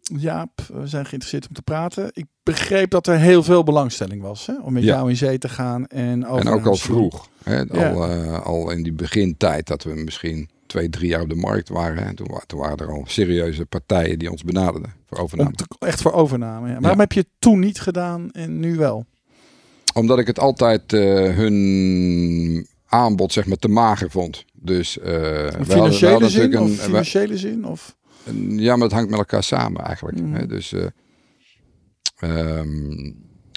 Jaap, we zijn geïnteresseerd om te praten. Ik begreep dat er heel veel belangstelling was hè, om met Ja. jou in zee te gaan. En, ook al vroeg, hè, Ja. al, al in die begintijd dat we misschien twee, drie jaar op de markt waren. Hè, toen, wa- toen waren er al serieuze partijen die ons benaderden voor overname. Om echt voor overname. Ja. Waarom heb je het toen niet gedaan en nu wel? Omdat ik het altijd eh, hun aanbod zeg maar te mager vond. Dus eh financiële hadden zin natuurlijk of financiële zin? Of? een- ja, maar het hangt met elkaar samen eigenlijk. Mhm. Hè? Dus, eh, ehm,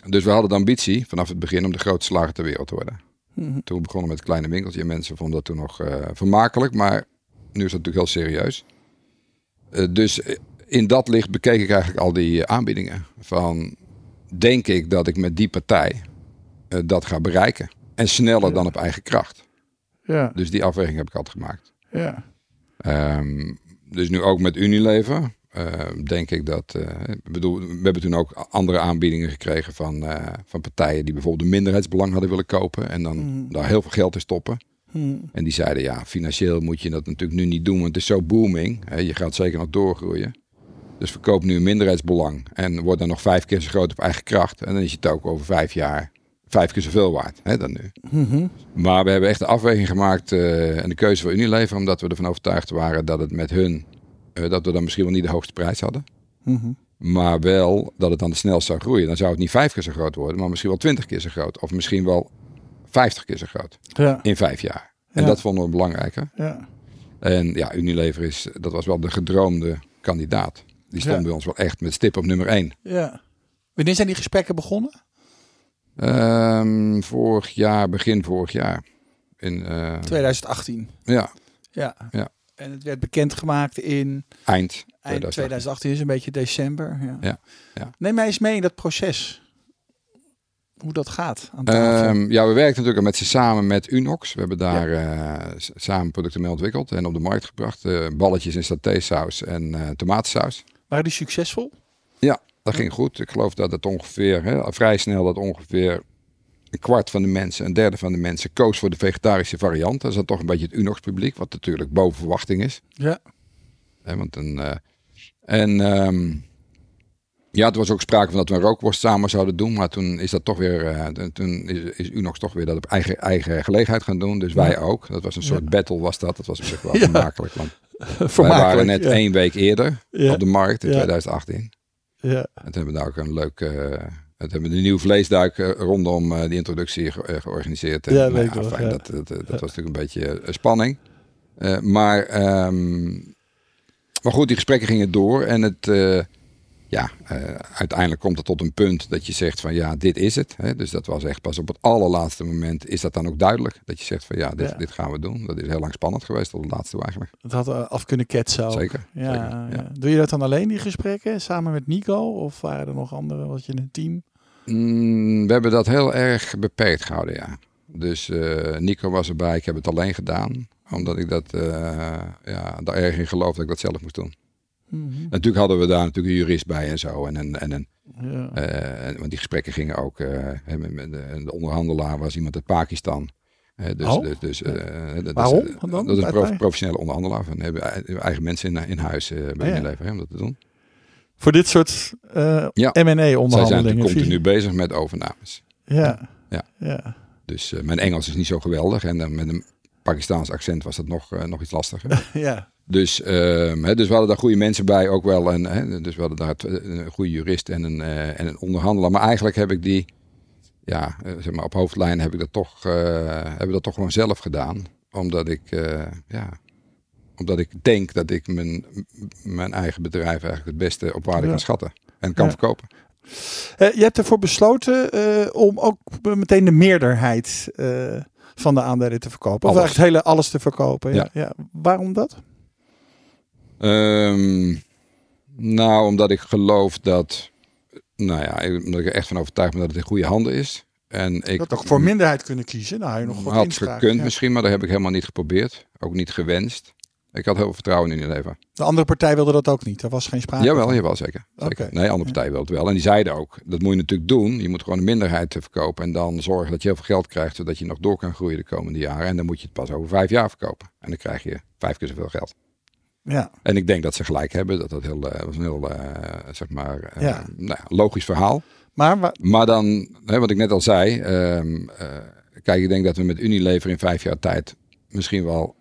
dus we hadden de ambitie vanaf het begin om de grootste slager ter wereld te worden. Mhm. Toen we begonnen met het kleine winkeltje. En mensen vonden dat toen nog eh, vermakelijk, maar nu is dat natuurlijk heel serieus. Eh, dus eh, in dat licht bekeek ik eigenlijk al die aanbiedingen. Van, denk ik dat ik met die partij dat ga bereiken? En sneller Ja. dan op eigen kracht. Ja, Dus die afweging heb ik altijd gemaakt. ja. Ehm, dus nu ook met Unilever. Eh, denk ik dat. eh, bedoel, we hebben toen ook andere aanbiedingen gekregen van, eh, van partijen die bijvoorbeeld een minderheidsbelang hadden willen kopen. En dan Mhm. daar heel veel geld in stoppen. Hm. En die zeiden, ja, financieel moet je dat natuurlijk nu niet doen, want het is zo booming. Hè, je gaat zeker nog doorgroeien. Dus verkoop nu een minderheidsbelang en word dan nog vijf keer zo groot op eigen kracht. En dan is het ook over vijf jaar vijf keer zoveel waard hè, dan nu. Mhm. Maar we hebben echt de afweging gemaakt eh, en de keuze voor Unilever, omdat we ervan overtuigd waren dat het met hun, dat we dan misschien wel niet de hoogste prijs hadden. Mhm. Maar wel dat het dan de snelst zou groeien. Dan zou het niet vijf keer zo groot worden, maar misschien wel twintig keer zo groot. Of misschien wel vijftig keer zo groot Ja, in vijf jaar. En Ja. dat vonden we belangrijker. ja. En ja, Unilever is, dat was wel de gedroomde kandidaat. Die stond bij ons wel echt met stip op nummer één. ja. Wanneer zijn die gesprekken begonnen? Ehm, vorig jaar, begin vorig jaar. In, eh, 2018. ja, Ja. Ja. En het werd bekendgemaakt in eind eind 2018. 2018, is een beetje december. Ja. Ja, ja. Neem mij eens mee in dat proces. hoe dat gaat aan. Ehm, ja, we werken natuurlijk met ze samen met Unox. We hebben daar eh, samen producten mee ontwikkeld en op de markt gebracht. Eh, balletjes in satésaus en eh tomatensaus. Waren die succesvol? Ja, dat ging goed. Ik geloof dat het ongeveer, hè, vrij snel, dat ongeveer een kwart van de mensen, een derde van de mensen koos voor de vegetarische variant. Dat is dan toch een beetje het Unox publiek, wat natuurlijk boven verwachting is. Ja. Hè, want een, eh, en ehm, ja, er was ook sprake van dat we een rookworst samen zouden doen. Maar toen is dat toch weer, eh, toen is, is Unox toch weer dat op eigen, eigen gelegenheid gaan doen. Dus wij ook. Dat was een soort Ja. battle was dat. Dat was op zich wel Ja. vermakelijk. Want wij waren net één week eerder op de markt in Ja. 2018. Ja. En toen hebben we daar ook een leuk... eh het hebben we de nieuwe vleesduik eh, rondom eh, die introductie ge- eh, georganiseerd. En, Ja, nou ja. Dat, dat, dat was natuurlijk een beetje spanning. Maar, ehm, maar goed, die gesprekken gingen door. En het, ja, uiteindelijk komt het tot een punt dat je zegt van ja, dit is het. Hè? Dus dat was echt pas op het allerlaatste moment is dat dan ook duidelijk. Dat je zegt van ja, dit, Ja. dit gaan we doen. Dat is heel lang spannend geweest tot het laatste toe eigenlijk. Het had af kunnen ketsen ook. Zeker. Ja, zeker, ja. ja. Doe je dat dan alleen, die gesprekken? Samen met Nico? Of waren er nog andere? Was je in een team? Mm, we hebben dat heel erg beperkt gehouden, ja. Dus eh, Nico was erbij, ik heb het alleen gedaan. Omdat ik dat, eh, ja, daar erg in geloof dat ik dat zelf moest doen. Mhm. Natuurlijk hadden we daar natuurlijk een jurist bij en zo. En, en, Ja. eh, want die gesprekken gingen ook, hè, met, met de, de onderhandelaar was iemand uit Pakistan. Dus, Oh? dus, dus, dat is, Waarom dan? Dat is een prof- professionele onderhandelaar. Van, hebben ei- eigen mensen in, in huis bij ja. Hè, om dat te doen. Voor dit soort eh Ja. M&A Zij zijn continu bezig met overnames. Ja. Ja. ja. Dus eh, mijn Engels is niet zo geweldig. En dan met een Pakistaans accent was dat nog, eh, nog iets lastiger. ja. dus, ehm, hè, dus we hadden daar goede mensen bij ook wel. En, hè, dus we hadden daar een goede jurist en een, en een onderhandelaar. Maar eigenlijk heb ik die, ja, zeg maar op hoofdlijnen heb ik dat toch, hebben we dat toch gewoon zelf gedaan. Omdat ik, ja, omdat ik denk dat ik mijn, mijn eigen bedrijf eigenlijk het beste op waarde Ja. kan schatten. En kan Ja. verkopen. Eh, je hebt ervoor besloten eh, om ook meteen de meerderheid eh, van de aandelen te verkopen. Of Alles. eigenlijk het hele alles te verkopen. Ja. Ja. Waarom dat? Ehm, nou, omdat ik geloof dat, nou ja, ik- omdat ik er echt van overtuigd ben dat het in goede handen is. En ik had toch voor minderheid kunnen kiezen? Nou, je nog wat had gekund Ja. misschien, maar dat heb ik helemaal niet geprobeerd. Ook niet gewenst. Ik had heel veel vertrouwen in Unilever. De andere partij wilde dat ook niet. Er was geen sprake Jawel, van. jawel, zeker. zeker. Nee, andere partijen wil het wel. En die zeiden ook, dat moet je natuurlijk doen. Je moet gewoon een minderheid verkopen. En dan zorgen dat je heel veel geld krijgt, zodat je nog door kan groeien de komende jaren. En dan moet je het pas over vijf jaar verkopen. En dan krijg je vijf keer zoveel geld. Ja. En ik denk dat ze gelijk hebben. Dat dat heel, eh, was een heel, eh, zeg maar, eh, Ja. nou ja, logisch verhaal. Maar Maar dan, hè, wat ik net al zei. ehm, eh, kijk, ik denk dat we met Unilever in vijf jaar tijd misschien wel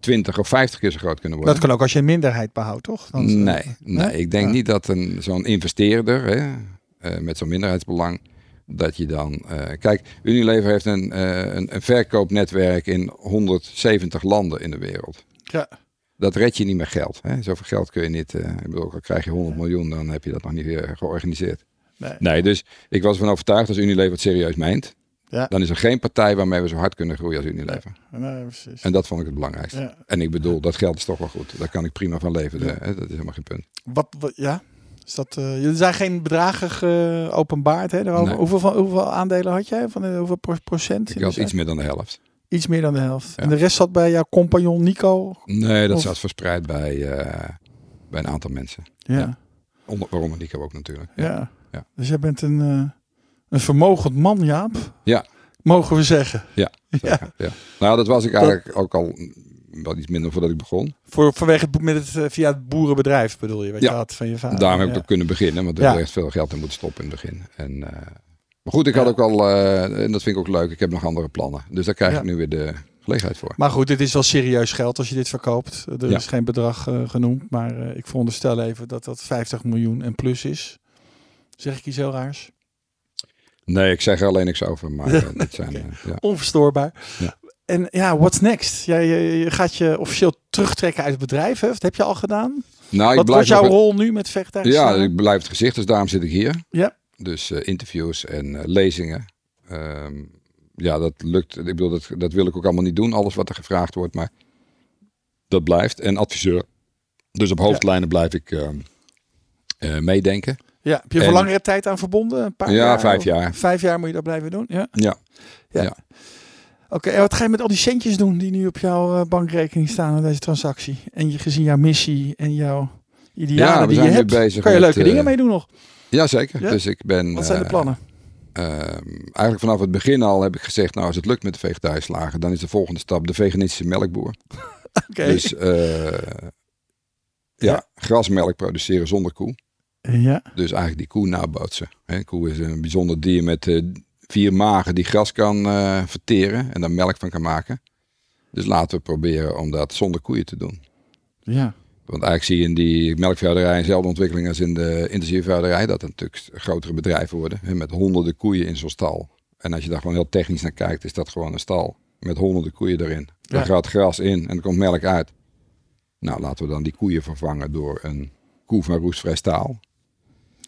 20 of 50 keer zo groot kunnen worden. dat kan ook als je een minderheid behoudt, toch? Dan, eh, Nee, nee, ik denk Ja. niet dat een, zo'n investeerder hè, eh, met zo'n minderheidsbelang, dat je dan... eh, kijk, Unilever heeft een, een, een verkoopnetwerk in 170 landen in de wereld. Ja. Dat red je niet met geld. Hè. Zoveel geld kun je niet... ik bedoel, al krijg je 100 miljoen, dan heb je dat nog niet weer georganiseerd. Nee. Nee, dus ik was ervan overtuigd als Unilever het serieus meent, Ja. dan is er geen partij waarmee we zo hard kunnen groeien als Unilever. Nee, precies. En dat vond ik het belangrijkste. Ja. En ik bedoel, dat geld is toch wel goed. Daar kan ik prima van leven. hè. Dat is helemaal geen punt. Wat, wat, ja? Is dat, eh, er zijn geen bedragen geopenbaard. Hè. Nee. Hoeveel, van, hoeveel aandelen had jij? Van hoeveel pro- procent? Ik had iets meer dan de helft. Iets meer dan de helft. Ja. En de rest zat bij jouw compagnon Nico? Nee, dat Of- zat verspreid bij, eh, bij een aantal mensen. Ja. Ja. Onder, waaronder Nico ook natuurlijk. ja. Ja. Ja. Dus jij bent een, eh, een vermogend man, Jaap. Ja. Mogen we zeggen. Ja, ja. Nou, dat was ik eigenlijk ook al wel iets minder voordat ik begon. Voor, vanwege het, met het, eh, via het boerenbedrijf bedoel je, wat Ja. je had van je vader. Daarom heb ik ja. ook kunnen beginnen, want er Ja. echt veel geld in moeten stoppen in het begin. En, eh, maar goed, ik had ook al, eh, en dat vind ik ook leuk, ik heb nog andere plannen. Dus daar krijg ik nu weer de gelegenheid voor. Maar goed, dit is wel serieus geld als je dit verkoopt. Er is geen bedrag genoemd, maar ik veronderstel even dat dat 50 miljoen en plus is. Zeg ik iets heel raars? Nee, ik zeg er alleen niks over, maar eh, dit zijn... Eh, ja. Onverstoorbaar. Ja. En ja, what's next? Jij, je, je gaat je officieel terugtrekken uit het bedrijf, hè? Dat heb je al gedaan? Nou, ik Wat blijf jouw rol nu met vegetarische Ja, ik blijf het gezicht, dus daarom zit ik hier. Ja. Dus eh, interviews en eh, lezingen. Ehm, ja, dat lukt. Ik bedoel, dat, dat wil ik ook allemaal niet doen, alles wat er gevraagd wordt, maar dat blijft. En adviseur. Dus op hoofdlijnen blijf ik ehm, eh, meedenken. Ja, heb je En- voor langere tijd aan verbonden? Een paar Ja, jaar, vijf jaar. Vijf jaar moet je dat blijven doen? Ja. Ja. Ja. Ja. Oké, en wat ga je met al die centjes doen die nu op jouw eh, bankrekening staan in deze transactie? En je gezien jouw missie en jouw idealen Ja, die je hebt, bezig kan je leuke eh, dingen mee doen nog. Jazeker. Ja? Dus ik ben. Wat zijn de eh, plannen? Ehm, eigenlijk vanaf het begin al heb ik gezegd, nou als het lukt met de vegetarische slagen, dan is de volgende stap de veganistische melkboer. Oké. Dus eh, ja, Ja. grasmelk produceren zonder koe. Ja, Dus eigenlijk die koe nabootsen. Hè, koe is een bijzonder dier met eh, vier magen die gras kan eh, verteren en daar melk van kan maken. Dus laten we proberen om dat zonder koeien te doen. ja. Want eigenlijk zie je in die melkveehouderij dezelfde ontwikkeling als in de intensieve veehouderij. Dat er natuurlijk grotere bedrijven worden. Hè, met honderden koeien in zo'n stal. En als je daar gewoon heel technisch naar kijkt, is dat gewoon een stal. Met honderden koeien erin. Daar Ja. gaat gras in en er komt melk uit. Nou, laten we dan die koeien vervangen door een koe van roestvrij staal.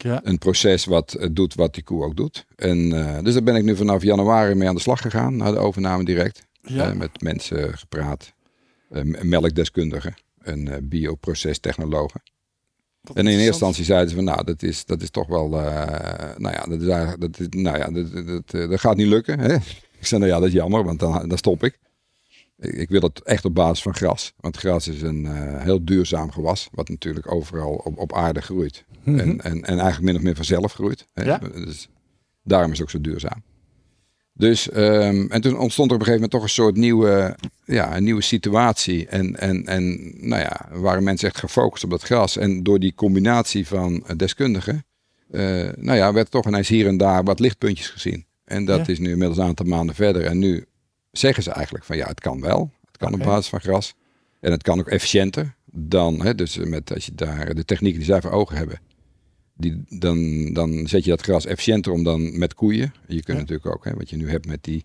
Ja. Een proces wat eh, doet wat die koe ook doet. En, eh, dus daar ben ik nu vanaf januari mee aan de slag gegaan. Na de overname direct. Ja. Eh, met mensen gepraat. m- melkdeskundigen. En bioprocestechnologen. En in eerste instantie zeiden ze van nou, dat is, dat is toch wel, nou ja, dat, is dat, is- nou ja dat, dat, dat gaat niet lukken. Hè? Ik zei nou ja, dat is jammer, want dan, dan stop ik. Ik. Wil het echt op basis van gras. Want gras is een eh, heel duurzaam gewas, wat natuurlijk overal op, op aarde groeit. Mhm. En, en, en eigenlijk min of meer vanzelf groeit. Hè? Ja. Dus daarom is het ook zo duurzaam. Dus, ehm, en toen ontstond er op een gegeven moment toch een soort nieuwe, ja, een nieuwe situatie. En, en, en nou ja, waren mensen echt gefocust op dat gras. En door die combinatie van eh, deskundigen, eh, nou ja, werd toch ineens hier en daar wat lichtpuntjes gezien. En dat Ja. is nu inmiddels een aantal maanden verder. En nu zeggen ze eigenlijk van ja, het kan wel. Het kan op basis van gras. En het kan ook efficiënter dan, hè, dus met, als je daar de technieken die zij voor ogen hebben. Die, dan, dan zet je dat gras efficiënter om dan met koeien. Je kunt Ja. natuurlijk ook, hè, wat je nu hebt met die,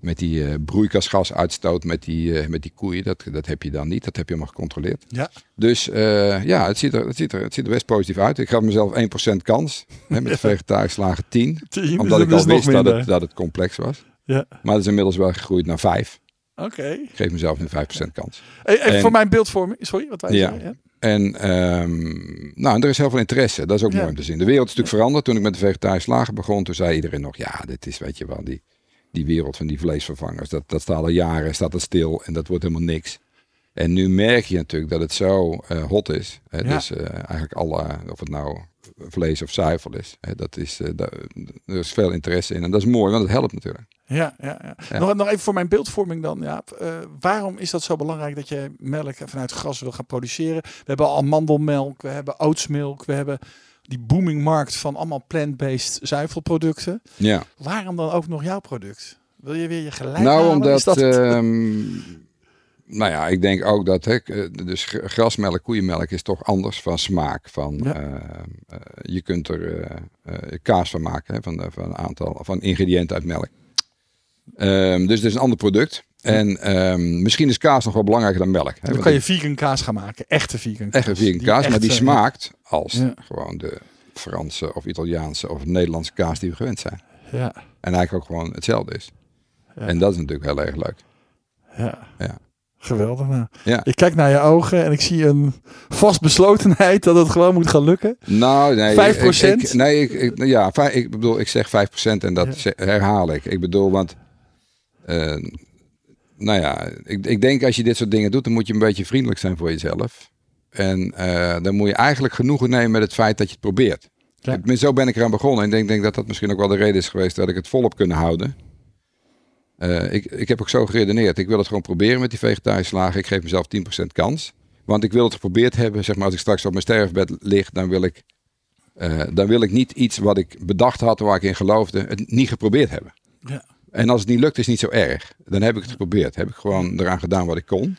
met die eh, broeikasgasuitstoot met die, eh, met die koeien. Dat, dat heb je dan niet. Dat heb je allemaal gecontroleerd. Ja. Dus eh, ja, het ziet, er, het, ziet er, het ziet er best positief uit. Ik gaf mezelf 1% kans. Hè, met vegetarisch slagen 10. Tien, Omdat dus ik al wist dat het, dat het complex was. Ja. Maar het is inmiddels wel gegroeid naar 5. Oké. Ik geef mezelf nu 5% kans. Even En- voor mijn beeldvorming. Sorry, wat wij Ja. zeggen. Ja. En ehm, nou, en er is heel veel interesse. Dat is ook Ja. mooi om te zien. De wereld is natuurlijk veranderd. Toen ik met de vegetarische slagen begon, toen zei iedereen nog, ja, dit is, weet je wel, die, die wereld van die vleesvervangers. Dat, dat staat al jaren, staat dat stil en dat wordt helemaal niks. En nu merk je natuurlijk dat het zo eh, hot is. Hè. Dus eh, eigenlijk alle, of het nou vlees of zuivel is. Hè, dat is eh, da- er is veel interesse in. En dat is mooi, want het helpt natuurlijk. Ja, ja, ja. Ja. Nog, nog even voor mijn beeldvorming dan. Ja. Eh, waarom is dat zo belangrijk dat je melk vanuit gras wil gaan produceren? We hebben al amandelmelk, we hebben oatsmilk, we hebben die booming markt van allemaal plant-based zuivelproducten. Ja. Waarom dan ook nog jouw product? Wil je weer je gelijk Nou, halen? omdat. Dat- ehm, nou ja, ik denk ook dat. Hè, eh, dus gr- grasmelk, koeienmelk is toch anders van smaak. Van, Ja. eh, je kunt er kaas van maken, hè, van, van een aantal van ingrediënten uit melk. Ehm, dus het is een ander product. En ehm, misschien is kaas nog wel belangrijker dan melk. Hè, dan kan je vegan kaas gaan maken. Echte vegan kaas. echt een vegan kaas, maar die echte- smaakt als Ja. gewoon de Franse of Italiaanse of Nederlandse kaas die we gewend zijn. Ja, En eigenlijk ook gewoon hetzelfde is. Ja. En dat is natuurlijk heel erg leuk. ja. Ja. Geweldig. Nou. Ja. Ik kijk naar je ogen en ik zie een vastbeslotenheid dat het gewoon moet gaan lukken. Nou, nee. 5%? Ik, ik- nee, ik, ja, ik bedoel, ik zeg 5% en dat herhaal ik. Ik bedoel, want. Eh, nou ja, ik, ik denk als je dit soort dingen doet, dan moet je een beetje vriendelijk zijn voor jezelf. En eh, dan moet je eigenlijk genoegen nemen met het feit dat je het probeert. Ja. Zo ben ik eraan begonnen. En ik denk, denk dat dat misschien ook wel de reden is geweest dat ik het volop kunnen houden. Eh, ik, ik heb ook zo geredeneerd. Ik wil het gewoon proberen met die vegetarische slagen. Ik geef mezelf 10% kans. Want ik wil het geprobeerd hebben. Zeg maar, als ik straks op mijn sterfbed lig, dan wil ik, dan wil ik niet iets wat ik bedacht had, waar ik in geloofde, het niet geprobeerd hebben. Ja. En als het niet lukt, is het niet zo erg. Dan heb ik het geprobeerd. Heb ik gewoon eraan gedaan wat ik kon.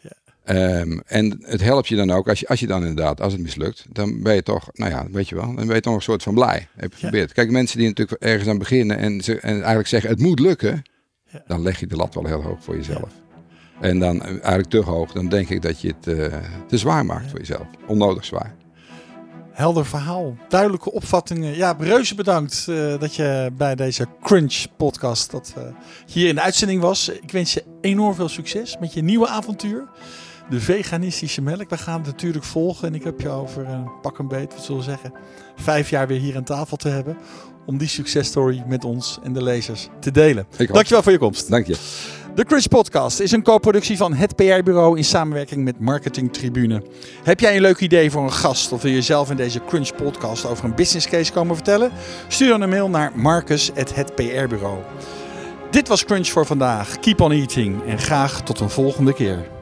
Ja. Ehm, en het helpt je dan ook, als je, als je dan inderdaad, als het mislukt, dan ben je toch, nou ja, weet je wel, dan ben je toch een soort van blij. Heb je geprobeerd. Kijk, mensen die natuurlijk ergens aan beginnen en, ze, en eigenlijk zeggen, het moet lukken, Ja. dan leg je de lat wel heel hoog voor jezelf. En dan eh, eigenlijk te hoog, dan denk ik dat je het eh, te zwaar maakt voor jezelf. Onnodig zwaar. Helder verhaal, duidelijke opvattingen. Ja, reuze bedankt eh, dat je bij deze Crunch podcast dat, eh, hier in de uitzending was. Ik wens je enorm veel succes met je nieuwe avontuur. de veganistische melk. We gaan het natuurlijk volgen. En ik heb je over uh, pak een beet, wat zullen we zeggen, vijf jaar weer hier aan tafel te hebben. Om die successtory met ons en de lezers te delen. Dankjewel voor je komst. Dank je. De Crunch Podcast is een co-productie van het PR-bureau in samenwerking met Marketing Tribune. Heb jij een leuk idee voor een gast of wil je zelf in deze Crunch Podcast over een business case komen vertellen? Stuur dan een mail naar marcus.hetprbureau. Dit was Crunch voor vandaag. Keep on eating en graag tot een volgende keer.